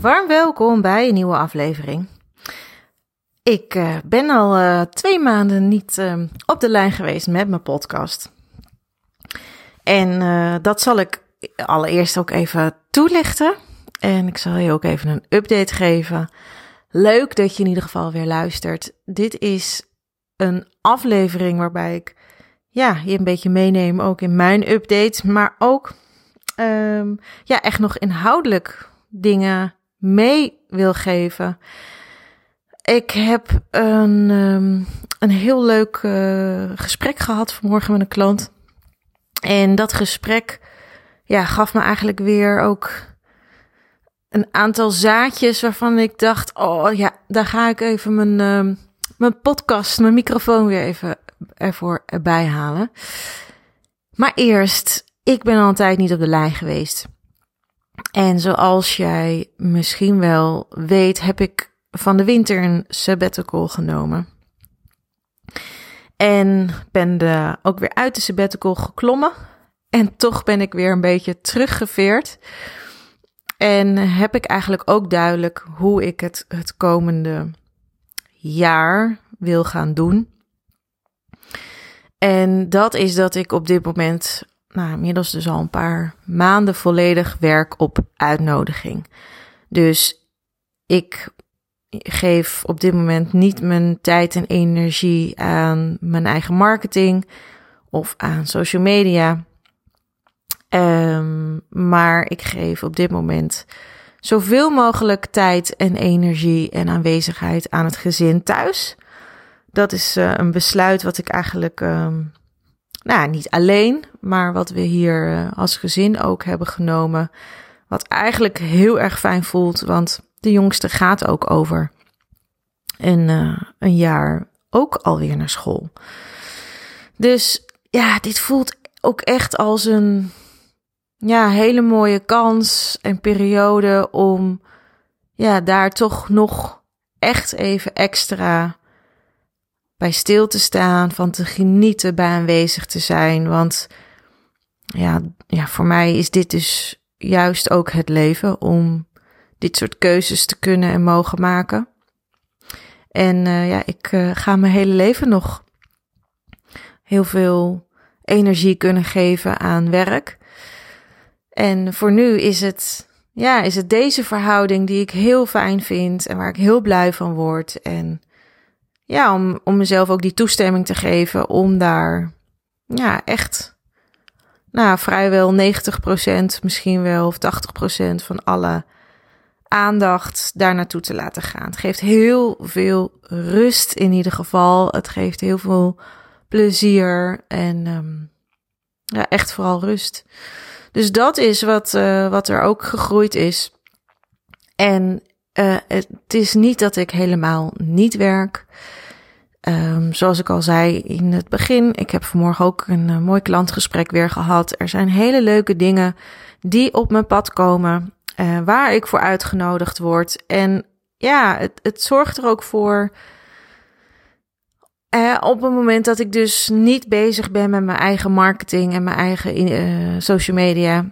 warm welkom bij een nieuwe aflevering. Ik uh, ben al uh, twee maanden niet uh, op de lijn geweest met mijn podcast. En dat zal ik allereerst ook even toelichten. En ik zal je ook even een update geven. Leuk dat je in ieder geval weer luistert. Dit is een aflevering waarbij ik ja, je een beetje meeneem ook in mijn update, maar ook um, ja, echt nog inhoudelijk dingen mee wil geven. Ik heb een, um, een heel leuk uh, gesprek gehad vanmorgen met een klant. En dat gesprek ja, gaf me eigenlijk weer ook een aantal zaadjes waarvan ik dacht: oh ja, daar ga ik even mijn, uh, mijn podcast, mijn microfoon weer even ervoor erbij halen. Maar eerst, ik ben al een tijd niet op de lijn geweest. En zoals jij misschien wel weet, heb ik van de winter een sabbatical genomen. En ben de, ook weer uit de sabbatical geklommen. En toch ben ik weer een beetje teruggeveerd. En heb ik eigenlijk ook duidelijk hoe ik het het komende jaar wil gaan doen. En dat is dat ik op dit moment nou, inmiddels dus al een paar maanden volledig werk op uitnodiging. Dus ik geef op dit moment niet mijn tijd en energie aan mijn eigen marketing of aan social media. Um, maar ik geef op dit moment zoveel mogelijk tijd en energie en aanwezigheid aan het gezin thuis. Dat is uh, een besluit wat ik eigenlijk um, nou, niet alleen, maar wat we hier uh, als gezin ook hebben genomen. Wat eigenlijk heel erg fijn voelt, want de jongste gaat ook over een, uh, een jaar ook alweer naar school. Dus ja, dit voelt ook echt als een ja, hele mooie kans en periode om ja, daar toch nog echt even extra bij stil te staan, van te genieten, bij aanwezig te zijn. Want ja, ja, voor mij is dit dus juist ook het leven om dit soort keuzes te kunnen en mogen maken. En uh, ja, ik uh, ga mijn hele leven nog heel veel energie kunnen geven aan werk. En voor nu is het, ja, is het deze verhouding die ik heel fijn vind en waar ik heel blij van word. En ja, om, om mezelf ook die toestemming te geven om daar ja, echt nou, vrijwel 90%, misschien wel of 80% van alle aandacht daar naartoe te laten gaan. Het geeft heel veel rust in ieder geval. Het geeft heel veel plezier en um, ja, echt vooral rust. Dus dat is wat, uh, wat er ook gegroeid is. En uh, het is niet dat ik helemaal niet werk. Um, zoals ik al zei in het begin, ik heb vanmorgen ook een uh, mooi klantgesprek weer gehad. Er zijn hele leuke dingen die op mijn pad komen, uh, waar ik voor uitgenodigd word. En ja, het, het zorgt er ook voor. Uh, op het moment dat ik dus niet bezig ben met mijn eigen marketing en mijn eigen social media,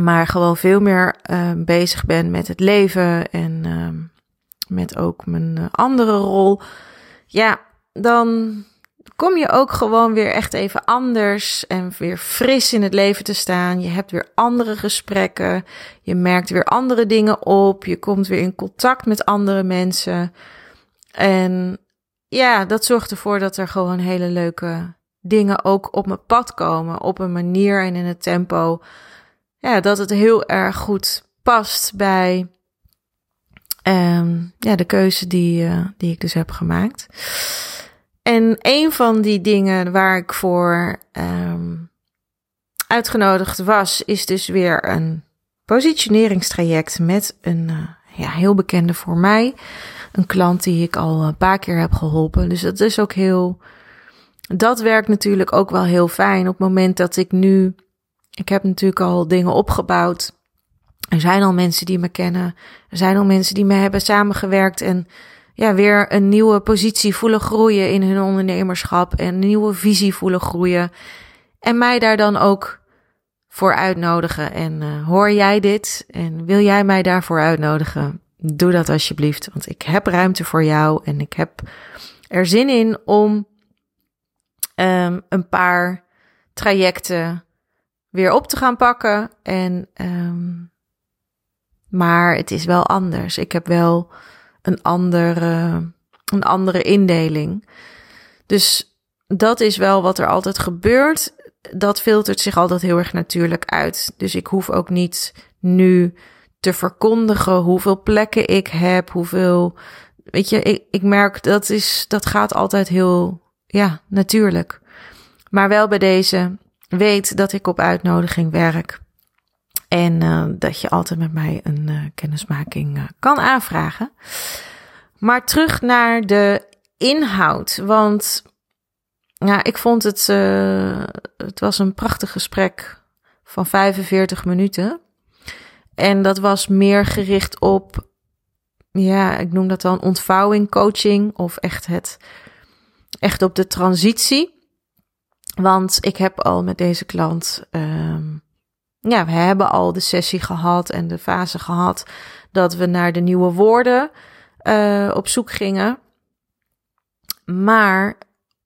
maar gewoon veel meer bezig ben met het leven en ehm, met ook mijn andere rol ja, dan kom je ook gewoon weer echt even anders en weer fris in het leven te staan. Je hebt weer andere gesprekken. Je merkt weer andere dingen op. Je komt weer in contact met andere mensen. En ja, dat zorgt ervoor dat er gewoon hele leuke dingen ook op mijn pad komen. Op een manier en in het tempo. Ja, dat het heel erg goed past bij Um, ja, de keuze die, uh, die ik dus heb gemaakt. En een van die dingen waar ik voor um, uitgenodigd was, is dus weer een positioneringstraject met een uh, ja, heel bekende voor mij. Een klant die ik al een paar keer heb geholpen. Dus dat is ook heel. Dat werkt natuurlijk ook wel heel fijn op het moment dat ik nu. Ik heb natuurlijk al dingen opgebouwd er zijn al mensen die me kennen. Er zijn al mensen die me hebben samengewerkt en ja, weer een nieuwe positie voelen groeien in hun ondernemerschap en een nieuwe visie voelen groeien. En mij daar dan ook voor uitnodigen. En uh, hoor jij dit en wil jij mij daarvoor uitnodigen? Doe dat alsjeblieft, want ik heb ruimte voor jou en ik heb er zin in om um, een paar trajecten weer op te gaan pakken. En, um, maar het is wel anders. Ik heb wel een andere, een andere indeling. Dus dat is wel wat er altijd gebeurt. Dat filtert zich altijd heel erg natuurlijk uit. Dus ik hoef ook niet nu te verkondigen hoeveel plekken ik heb, hoeveel. Weet je, ik, ik merk dat is, dat gaat altijd heel, ja, natuurlijk. Maar wel bij deze, weet dat ik op uitnodiging werk. En uh, dat je altijd met mij een uh, kennismaking uh, kan aanvragen. Maar terug naar de inhoud. Want ja, ik vond het. het was een prachtig gesprek van 45 minuten. En dat was meer gericht op. Ja, ik noem dat dan ontvouwing, coaching. Of echt het. Echt op de transitie. Want ik heb al met deze klant. Um, ja, we hebben al de sessie gehad en de fase gehad dat we naar de nieuwe woorden uh, op zoek gingen. Maar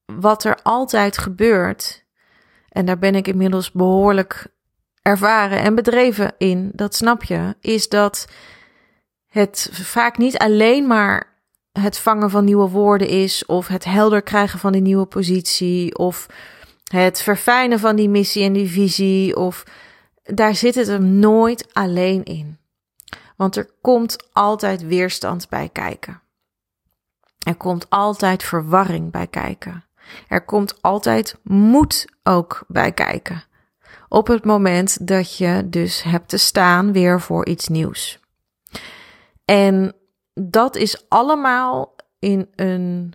wat er altijd gebeurt, en daar ben ik inmiddels behoorlijk ervaren en bedreven in, dat snap je, is dat het vaak niet alleen maar het vangen van nieuwe woorden is, of het helder krijgen van die nieuwe positie, of het verfijnen van die missie en die visie, of daar zit het hem nooit alleen in. Want er komt altijd weerstand bij kijken. Er komt altijd verwarring bij kijken. Er komt altijd moed ook bij kijken. Op het moment dat je dus hebt te staan weer voor iets nieuws. En dat is allemaal in een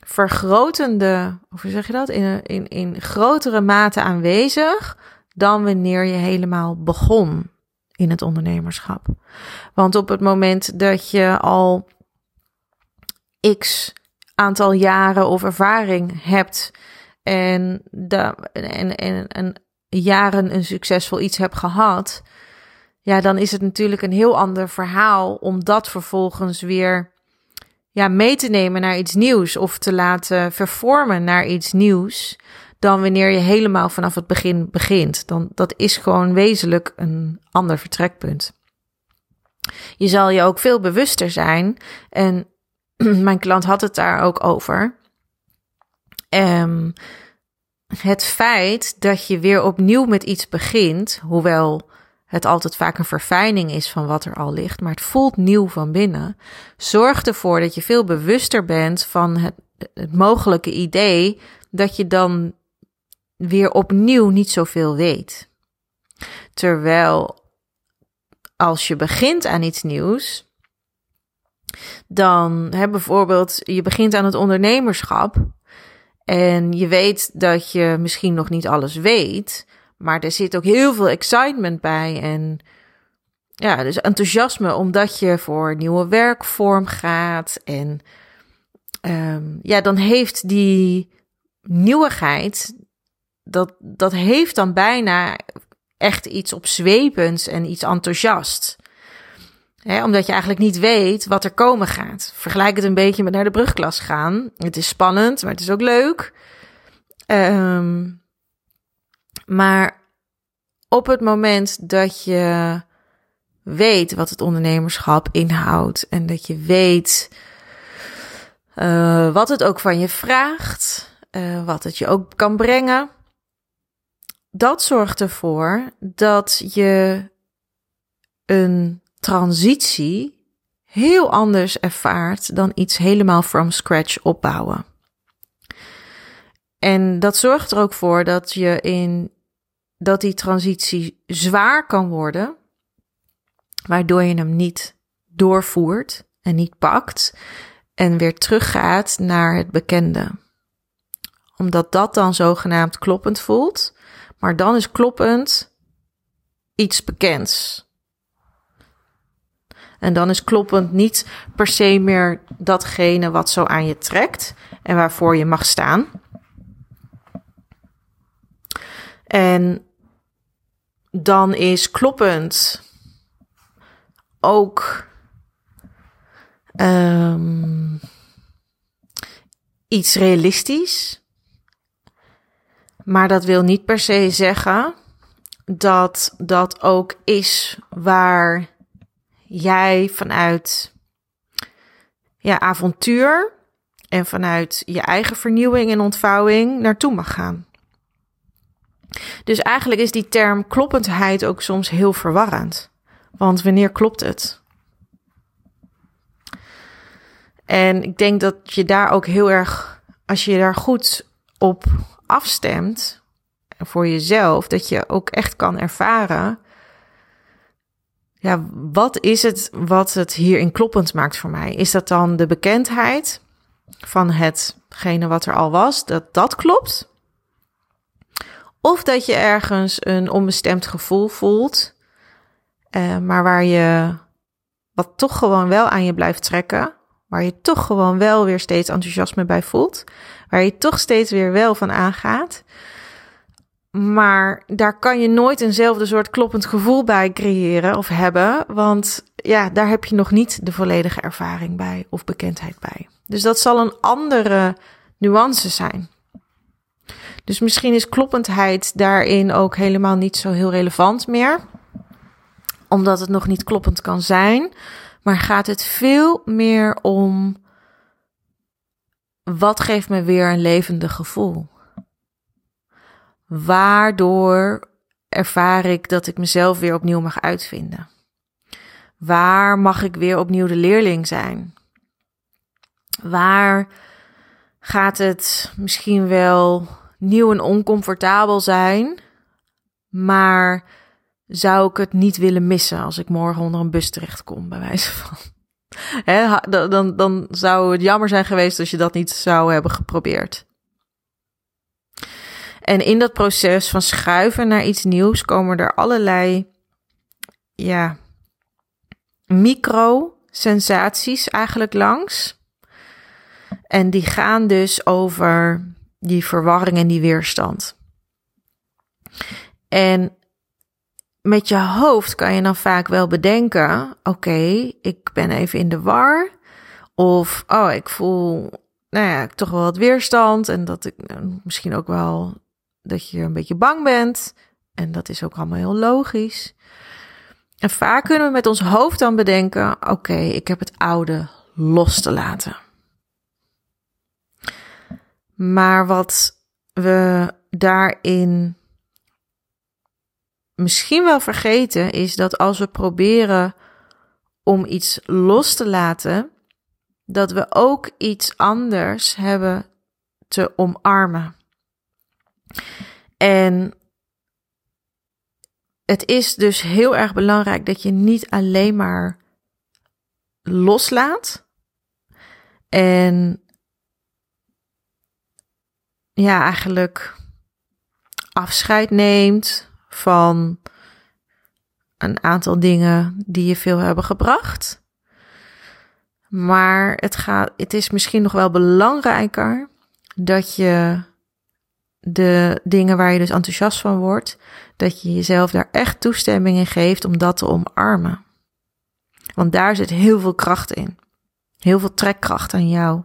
vergrotende, hoe zeg je dat? In, in, in grotere mate aanwezig dan wanneer je helemaal begon in het ondernemerschap. Want op het moment dat je al x aantal jaren of ervaring hebt en, en, en, en jaren een succesvol iets hebt gehad, ja, dan is het natuurlijk een heel ander verhaal om dat vervolgens weer ja, mee te nemen naar iets nieuws of te laten vervormen naar iets nieuws dan wanneer je helemaal vanaf het begin begint. Dan, dat is gewoon wezenlijk een ander vertrekpunt. Je zal je ook veel bewuster zijn. En mijn klant had het daar ook over. Um, het feit dat je weer opnieuw met iets begint, hoewel het altijd vaak een verfijning is van wat er al ligt, maar het voelt nieuw van binnen, zorgt ervoor dat je veel bewuster bent van het, het mogelijke idee dat je dan weer opnieuw niet zoveel weet. Terwijl als je begint aan iets nieuws, dan hè, bijvoorbeeld je begint aan het ondernemerschap en je weet dat je misschien nog niet alles weet, maar er zit ook heel veel excitement bij en ja, dus enthousiasme omdat je voor nieuwe werkvorm gaat en um, ja, dan heeft die nieuwigheid dat, dat heeft dan bijna echt iets opzwepends en iets enthousiast. Omdat je eigenlijk niet weet wat er komen gaat. Vergelijk het een beetje met naar de brugklas gaan. Het is spannend, maar het is ook leuk. Um, maar op het moment dat je weet wat het ondernemerschap inhoudt en dat je weet uh, wat het ook van je vraagt, uh, wat het je ook kan brengen, dat zorgt ervoor dat je een transitie heel anders ervaart dan iets helemaal from scratch opbouwen. En dat zorgt er ook voor dat je in dat die transitie zwaar kan worden, waardoor je hem niet doorvoert en niet pakt en weer teruggaat naar het bekende. Omdat dat dan zogenaamd kloppend voelt maar dan is kloppend iets bekends. En dan is kloppend niet per se meer datgene wat zo aan je trekt en waarvoor je mag staan. En dan is kloppend ook um, iets realistisch. Maar dat wil niet per se zeggen dat dat ook is waar jij vanuit ja, avontuur en vanuit je eigen vernieuwing en ontvouwing naartoe mag gaan. Dus eigenlijk is die term kloppendheid ook soms heel verwarrend. Want wanneer klopt het? En ik denk dat je daar ook heel erg, als je daar goed op afstemt voor jezelf, dat je ook echt kan ervaren. Ja, wat is het wat het hierin kloppend maakt voor mij? Is dat dan de bekendheid van hetgene wat er al was, dat dat klopt? Of dat je ergens een onbestemd gevoel voelt, uh, maar waar je wat toch gewoon wel aan je blijft trekken, waar je toch gewoon wel weer steeds enthousiasme bij voelt, waar je toch steeds weer wel van aangaat. Maar daar kan je nooit eenzelfde soort kloppend gevoel bij creëren of hebben, want ja, daar heb je nog niet de volledige ervaring bij of bekendheid bij. Dus dat zal een andere nuance zijn. Dus misschien is kloppendheid daarin ook helemaal niet zo heel relevant meer, omdat het nog niet kloppend kan zijn, maar gaat het veel meer om wat geeft me weer een levendig gevoel? Waardoor ervaar ik dat ik mezelf weer opnieuw mag uitvinden? Waar mag ik weer opnieuw de leerling zijn? Waar gaat het misschien wel nieuw en oncomfortabel zijn, maar zou ik het niet willen missen als ik morgen onder een bus terechtkom, bij wijze van. dan, dan zou het jammer zijn geweest als je dat niet zou hebben geprobeerd. En in dat proces van schuiven naar iets nieuws komen er allerlei ja, micro-sensaties eigenlijk langs. En die gaan dus over die verwarring en die weerstand. En met je hoofd kan je dan vaak wel bedenken: oké, ik ben even in de war. Of, oh, ik voel, nou ja, toch wel wat weerstand. En dat ik misschien ook wel dat je een beetje bang bent. En dat is ook allemaal heel logisch. En vaak kunnen we met ons hoofd dan bedenken: oké, ik heb het oude los te laten. Maar wat we daarin misschien wel vergeten is dat als we proberen om iets los te laten, dat we ook iets anders hebben te omarmen. En het is dus heel erg belangrijk dat je niet alleen maar loslaat en ja, eigenlijk afscheid neemt van een aantal dingen die je veel hebben gebracht. Maar het, gaat, het is misschien nog wel belangrijker dat je de dingen waar je dus enthousiast van wordt, dat je jezelf daar echt toestemming in geeft om dat te omarmen. Want daar zit heel veel kracht in. Heel veel trekkracht aan jou.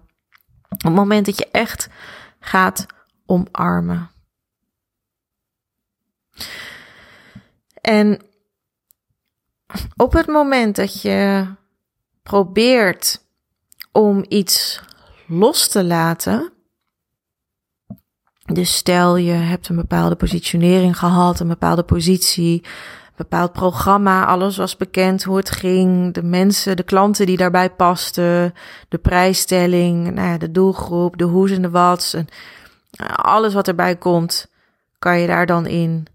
Op het moment dat je echt gaat omarmen. En op het moment dat je probeert om iets los te laten, dus stel je hebt een bepaalde positionering gehad, een bepaalde positie, een bepaald programma, alles was bekend hoe het ging, de mensen, de klanten die daarbij pasten, de prijsstelling, nou ja, de doelgroep, de hoes en de wats en alles wat erbij komt, kan je daar dan in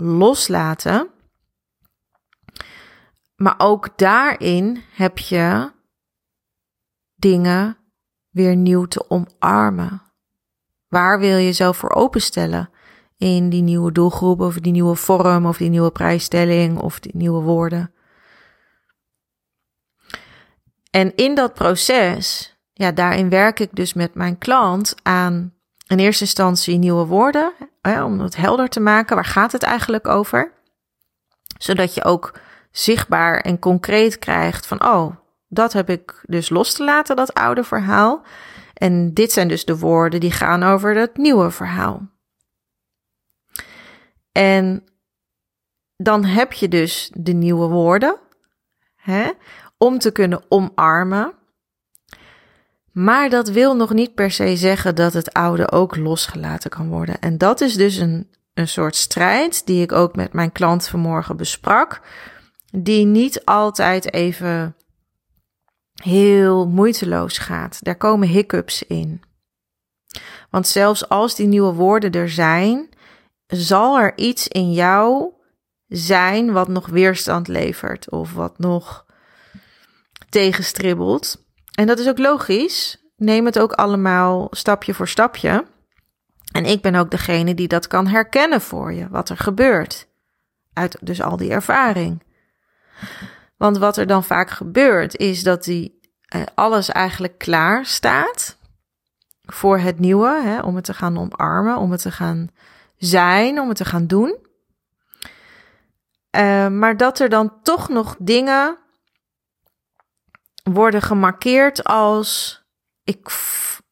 loslaten. Maar ook daarin heb je dingen weer nieuw te omarmen. Waar wil je jezelf voor openstellen? In die nieuwe doelgroep, of die nieuwe vorm, of die nieuwe prijsstelling, of die nieuwe woorden. En in dat proces, ja, daarin werk ik dus met mijn klant aan in eerste instantie nieuwe woorden, om het helder te maken. Waar gaat het eigenlijk over? Zodat je ook zichtbaar en concreet krijgt van, oh, dat heb ik dus los te laten, dat oude verhaal. En dit zijn dus de woorden die gaan over dat nieuwe verhaal. En dan heb je dus de nieuwe woorden hè, om te kunnen omarmen. Maar dat wil nog niet per se zeggen dat het oude ook losgelaten kan worden. En dat is dus een, een soort strijd die ik ook met mijn klant vanmorgen besprak, die niet altijd even heel moeiteloos gaat. Daar komen hiccups in. Want zelfs als die nieuwe woorden er zijn, zal er iets in jou zijn wat nog weerstand levert of wat nog tegenstribbelt. En dat is ook logisch. Neem het ook allemaal stapje voor stapje. En ik ben ook degene die dat kan herkennen voor je, wat er gebeurt. Uit dus al die ervaring. Want wat er dan vaak gebeurt, is dat die, eh, alles eigenlijk klaar staat voor het nieuwe, hè, om het te gaan omarmen, om het te gaan zijn, om het te gaan doen. Uh, maar dat er dan toch nog dingen worden gemarkeerd als ik,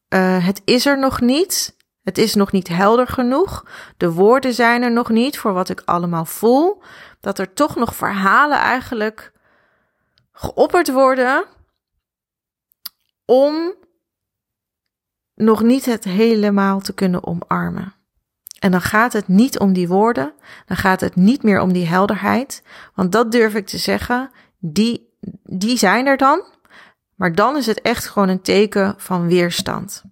uh, het is er nog niet. Het is nog niet helder genoeg. De woorden zijn er nog niet voor wat ik allemaal voel. Dat er toch nog verhalen eigenlijk geopperd worden om nog niet het helemaal te kunnen omarmen. En dan gaat het niet om die woorden, dan gaat het niet meer om die helderheid, want dat durf ik te zeggen, die, die zijn er dan, maar dan is het echt gewoon een teken van weerstand.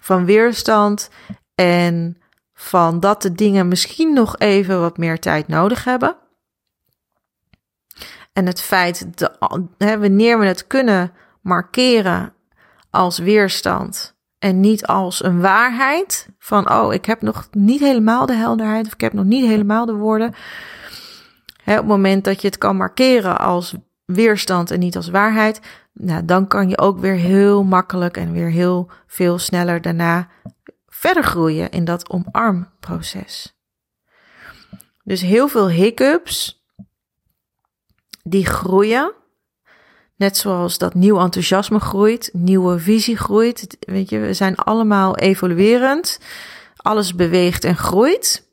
Van weerstand en van dat de dingen misschien nog even wat meer tijd nodig hebben. En het feit dat wanneer we het kunnen markeren als weerstand en niet als een waarheid van oh, ik heb nog niet helemaal de helderheid of ik heb nog niet helemaal de woorden. op het moment dat je het kan markeren als weerstand en niet als waarheid, nou, dan kan je ook weer heel makkelijk en weer heel veel sneller daarna verder groeien in dat omarmproces. Dus heel veel hiccups die groeien. Net zoals dat nieuw enthousiasme groeit, nieuwe visie groeit. Weet je, we zijn allemaal evoluerend. Alles beweegt en groeit.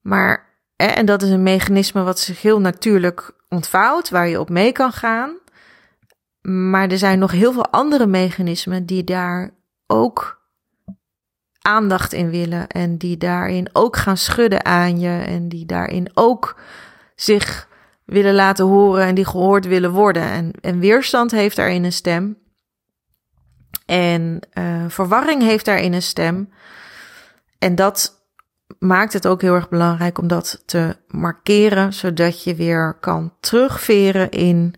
Maar, en dat is een mechanisme wat zich heel natuurlijk ontvouwt, waar je op mee kan gaan. Maar er zijn nog heel veel andere mechanismen die daar ook aandacht in willen. En die daarin ook gaan schudden aan je. En die daarin ook zich willen laten horen en die gehoord willen worden. En, en weerstand heeft daarin een stem. En uh, verwarring heeft daarin een stem. En dat maakt het ook heel erg belangrijk om dat te markeren, zodat je weer kan terugveren in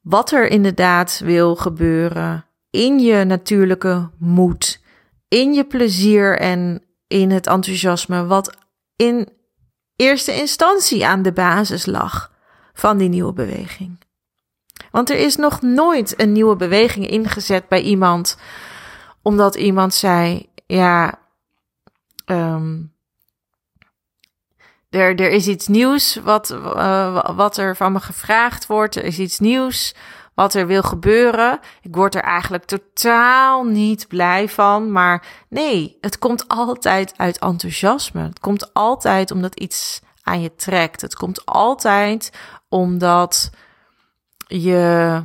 wat er inderdaad wil gebeuren in je natuurlijke moed, in je plezier en in het enthousiasme, wat in eerste instantie aan de basis lag van die nieuwe beweging. Want er is nog nooit een nieuwe beweging ingezet bij iemand, omdat iemand zei: Ja, um, er, er is iets nieuws wat, uh, wat er van me gevraagd wordt. Er is iets nieuws wat er wil gebeuren. Ik word er eigenlijk totaal niet blij van. Maar nee, het komt altijd uit enthousiasme. Het komt altijd omdat iets aan je trekt. Het komt altijd omdat je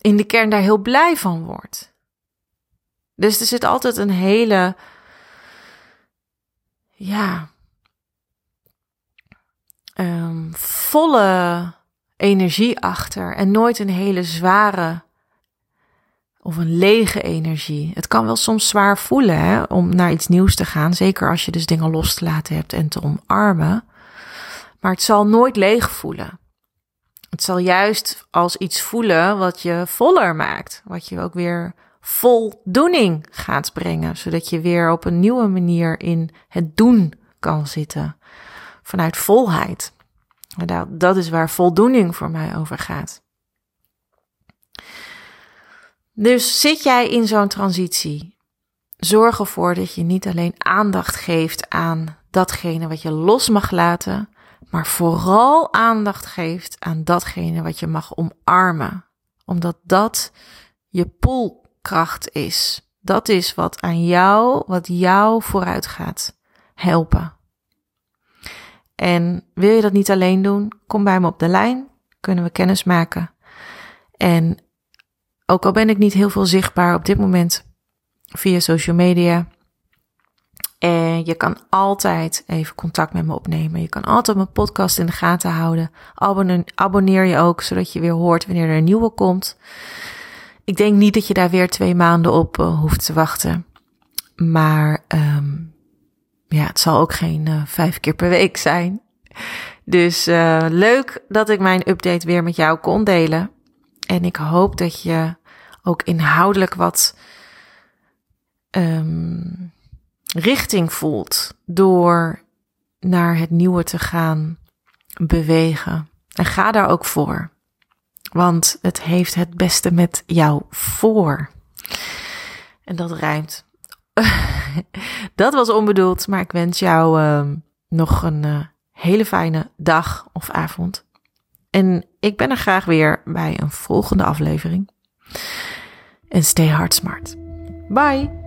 in de kern daar heel blij van wordt. Dus er zit altijd een hele ja, um, volle energie achter en nooit een hele zware of een lege energie. Het kan wel soms zwaar voelen hè, om naar iets nieuws te gaan, zeker als je dus dingen los te laten hebt en te omarmen. Maar het zal nooit leeg voelen. Het zal juist als iets voelen wat je voller maakt, wat je ook weer voldoening gaat brengen, zodat je weer op een nieuwe manier in het doen kan zitten. Vanuit volheid. Dat is waar voldoening voor mij over gaat. Dus zit jij in zo'n transitie? zorg ervoor dat je niet alleen aandacht geeft aan datgene wat je los mag laten, maar vooral aandacht geeft aan datgene wat je mag omarmen. Omdat dat je poolkracht is. Dat is wat aan jou, wat jou vooruit gaat helpen. En wil je dat niet alleen doen, kom bij me op de lijn, kunnen we kennis maken. En ook al ben ik niet heel veel zichtbaar op dit moment via social media, en je kan altijd even contact met me opnemen. Je kan altijd mijn podcast in de gaten houden. Abonneer, je ook, zodat je weer hoort wanneer er een nieuwe komt. Ik denk niet dat je daar weer twee maanden op uh, hoeft te wachten. Maar um, ja, het zal ook geen uh, vijf keer per week zijn. Dus uh, leuk dat ik mijn update weer met jou kon delen. En ik hoop dat je ook inhoudelijk wat um, richting voelt door naar het nieuwe te gaan bewegen. En ga daar ook voor. Want het heeft het beste met jou voor. En dat rijmt. dat was onbedoeld, maar ik wens jou uh, nog een uh, hele fijne dag of avond. En ik ben er graag weer bij een volgende aflevering. En stay hard smart. Bye!